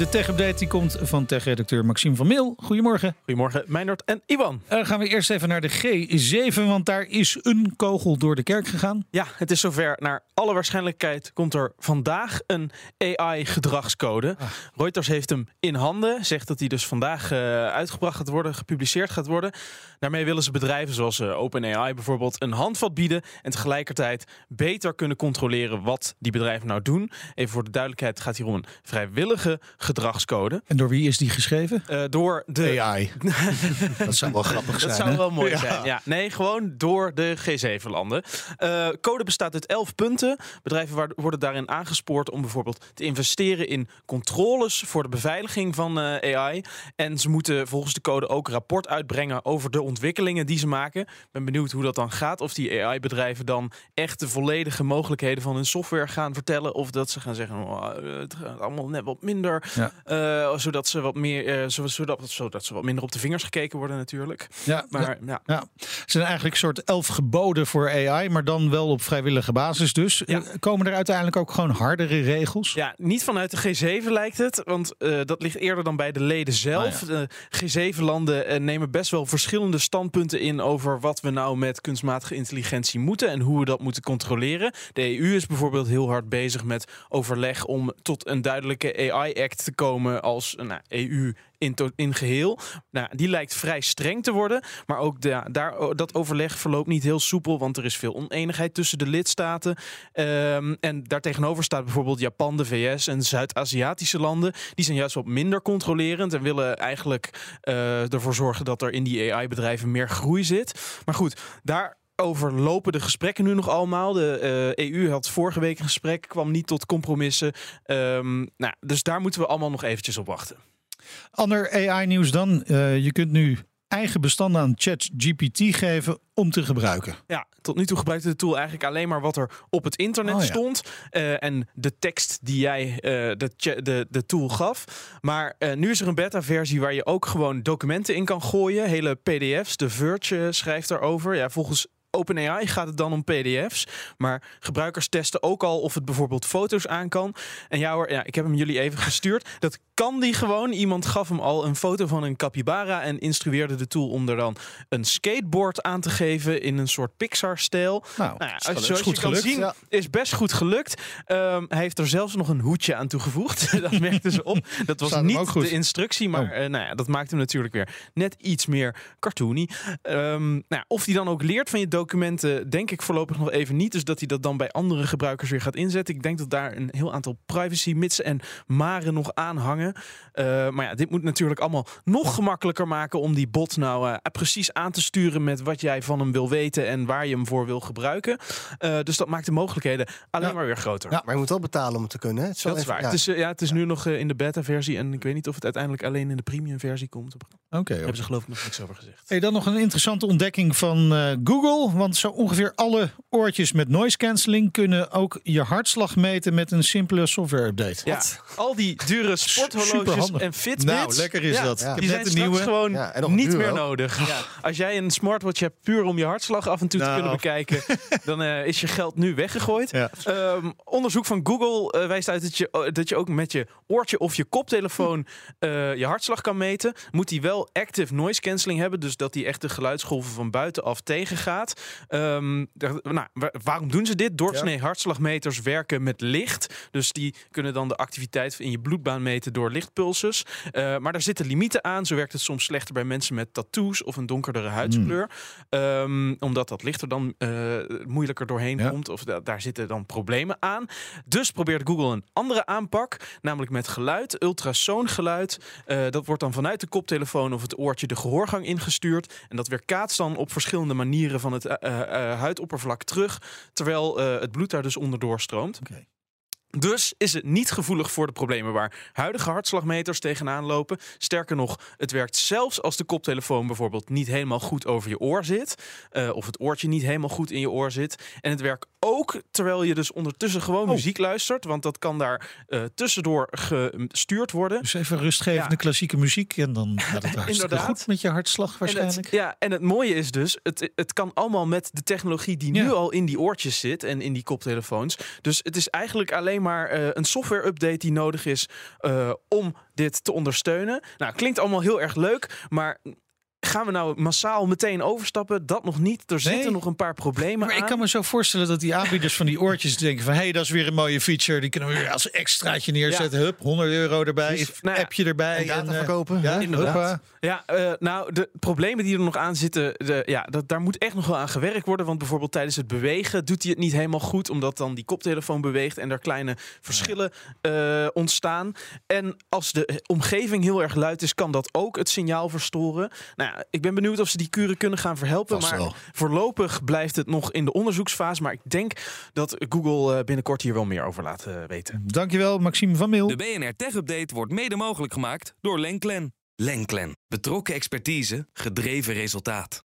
De tech-update die komt van tech-redacteur Maxime van Meel. Goedemorgen. Goedemorgen, Meijnerd en Iwan. Uh, gaan we eerst even naar de G7, want daar is een kogel door de kerk gegaan. Ja, het is zover. Naar alle waarschijnlijkheid komt er vandaag een AI-gedragscode. Ah. Reuters heeft hem in handen. Zegt dat hij dus vandaag uh, uitgebracht gaat worden, gepubliceerd gaat worden. Daarmee willen ze bedrijven zoals uh, OpenAI bijvoorbeeld een handvat bieden. En tegelijkertijd beter kunnen controleren wat die bedrijven nou doen. Even voor de duidelijkheid, het gaat hier om een vrijwillige gedragscode. En door wie is die geschreven? Uh, door de AI. dat zou wel grappig zijn. Dat zou wel mooi zijn. Ja. Nee, gewoon door de G7-landen. Uh, code bestaat uit 11 punten. Bedrijven worden daarin aangespoord om bijvoorbeeld te investeren in controles voor de beveiliging van uh, AI. En ze moeten volgens de code ook rapport uitbrengen over de ontwikkelingen die ze maken. Ik ben benieuwd hoe dat dan gaat. Of die AI-bedrijven dan echt de volledige mogelijkheden van hun software gaan vertellen. Of dat ze gaan zeggen, oh, het gaat allemaal net wat minder. Ja. Uh, zodat ze wat meer, uh, zodat, zodat ze wat minder op de vingers gekeken worden natuurlijk. Ja, maar ja. ja. Het zijn eigenlijk een soort elf geboden voor AI, maar dan wel op vrijwillige basis dus. Ja. Komen er uiteindelijk ook gewoon hardere regels? Ja, niet vanuit de G7 lijkt het, want uh, dat ligt eerder dan bij de leden zelf. Ah, de G7-landen nemen best wel verschillende standpunten in over wat we nou met kunstmatige intelligentie moeten en hoe we dat moeten controleren. De EU is bijvoorbeeld heel hard bezig met overleg om tot een duidelijke AI-act komen als nou, EU in, in geheel. Nou, die lijkt vrij streng te worden. Maar ook de, daar, dat overleg verloopt niet heel soepel. Want er is veel oneenigheid tussen de lidstaten. Um, en daartegenover staat bijvoorbeeld Japan, de VS en Zuid-Aziatische landen. Die zijn juist wat minder controlerend. En willen eigenlijk uh, ervoor zorgen dat er in die AI-bedrijven meer groei zit. Maar goed, daar over lopen de gesprekken nu nog allemaal. De uh, EU had vorige week een gesprek, kwam niet tot compromissen. Um, nou, dus daar moeten we allemaal nog eventjes op wachten. Ander AI-nieuws dan. Uh, je kunt nu eigen bestanden aan ChatGPT geven om te gebruiken. Ja, tot nu toe gebruikte de tool eigenlijk alleen maar wat er op het internet oh, ja. stond. Uh, en de tekst die jij uh, de, de, de tool gaf. Maar uh, nu is er een beta-versie waar je ook gewoon documenten in kan gooien. Hele PDF's. De Verge schrijft daarover. Ja, volgens OpenAI gaat het dan om PDF's. Maar gebruikers testen ook al of het bijvoorbeeld foto's aan kan. En ja hoor, ja, ik heb hem jullie even gestuurd. Dat kan die gewoon. Iemand gaf hem al een foto van een capybara en instrueerde de tool om er dan een skateboard aan te geven in een soort Pixar-stijl. Nou, nou ja, als, zoals je kan gelukt, zien, ja. is best goed gelukt. Um, hij heeft er zelfs nog een hoedje aan toegevoegd. dat merkten ze op. Dat was niet de instructie, maar oh. uh, nou ja, dat maakt hem natuurlijk weer net iets meer cartoony. Um, nou, of hij dan ook leert van je documenten, denk ik voorlopig nog even niet. Dus dat hij dat dan bij andere gebruikers weer gaat inzetten. Ik denk dat daar een heel aantal privacy mitsen en maren nog aan hangen. Uh, maar ja, dit moet natuurlijk allemaal nog gemakkelijker maken om die bot nou uh, precies aan te sturen met wat jij van hem wil weten en waar je hem voor wil gebruiken. Uh, dus dat maakt de mogelijkheden alleen ja. maar weer groter. Ja, maar je moet wel betalen om het te kunnen. Het is dat is waar. Ja. Het is, ja, het is nu nog in de beta-versie en ik weet niet of het uiteindelijk alleen in de premium-versie komt. Oké. Okay, hebben ze geloof ik nog niks over gezegd. Hey, dan nog een interessante ontdekking van Google. Want zo ongeveer alle oortjes met noise cancelling kunnen ook je hartslag meten met een simpele software update. Ja, al die dure sport horloges en Fitbits. Nou, lekker is ja, dat. Ja. Die zijn straks nieuwe. gewoon ja, niet meer nodig. Ja. Als jij een smartwatch hebt puur om je hartslag af en toe nou. te kunnen bekijken, dan uh, is je geld nu weggegooid. Um, onderzoek van Google uh, wijst uit dat je, uh, dat je ook met je oortje of je koptelefoon je hartslag kan meten. Moet die wel active noise cancelling hebben, dus dat die echt de geluidsgolven van buitenaf tegengaat. Um, nou, waarom doen ze dit? Doorsnee hartslagmeters werken met licht, dus die kunnen dan de activiteit in je bloedbaan meten door lichtpulses. Uh, maar daar zitten limieten aan. Zo werkt het soms slechter bij mensen met tattoos of een donkerdere huidskleur. Mm. Um, omdat dat licht er dan uh, moeilijker doorheen ja. komt. Of da daar zitten dan problemen aan. Dus probeert Google een andere aanpak. Namelijk met geluid, ultrasoongeluid. Uh, dat wordt dan vanuit de koptelefoon of het oortje de gehoorgang ingestuurd. En dat weerkaatst dan op verschillende manieren van het huidoppervlak terug. Terwijl het bloed daar dus onderdoor stroomt. Okay. Dus is het niet gevoelig voor de problemen waar huidige hartslagmeters tegenaan lopen. Sterker nog, het werkt zelfs als de koptelefoon bijvoorbeeld niet helemaal goed over je oor zit. Uh, of het oortje niet helemaal goed in je oor zit. En het werkt ook terwijl je dus ondertussen gewoon oh. muziek luistert. Want dat kan daar uh, tussendoor gestuurd worden. Dus even rustgevende klassieke muziek. En dan gaat het hartstikke goed met je hartslag waarschijnlijk. En het, ja, en het mooie is dus, het, het kan allemaal met de technologie die nu al in die oortjes zit. En in die koptelefoons. Dus het is eigenlijk alleen maar uh, een software update die nodig is uh, om dit te ondersteunen. Nou, klinkt allemaal heel erg leuk, maar Gaan we nou massaal meteen overstappen? Dat nog niet. Er zitten nog een paar problemen maar aan. Ik kan me zo voorstellen dat die aanbieders van die oortjes denken van... hé, hey, dat is weer een mooie feature. Die kunnen we weer als extraatje neerzetten. Hup, 100 euro erbij, dus, nou ja, appje erbij. En data en, verkopen. Ja, inderdaad. Ja, uh, nou, de problemen die er nog aan zitten... De, ja, dat, daar moet echt nog wel aan gewerkt worden. Want bijvoorbeeld tijdens het bewegen doet hij het niet helemaal goed. Omdat dan die koptelefoon beweegt en er kleine verschillen uh, ontstaan. En als de omgeving heel erg luid is, kan dat ook het signaal verstoren. Nou ik ben benieuwd of ze die kuren kunnen gaan verhelpen. maar voorlopig blijft het nog in de onderzoeksfase. Maar ik denk dat Google eh, binnenkort hier wel meer over laat uh, weten. Dankjewel, Maxime van Mil. De BNR Tech Update wordt mede mogelijk gemaakt door Lenklen. Lenklen. Betrokken expertise, gedreven resultaat.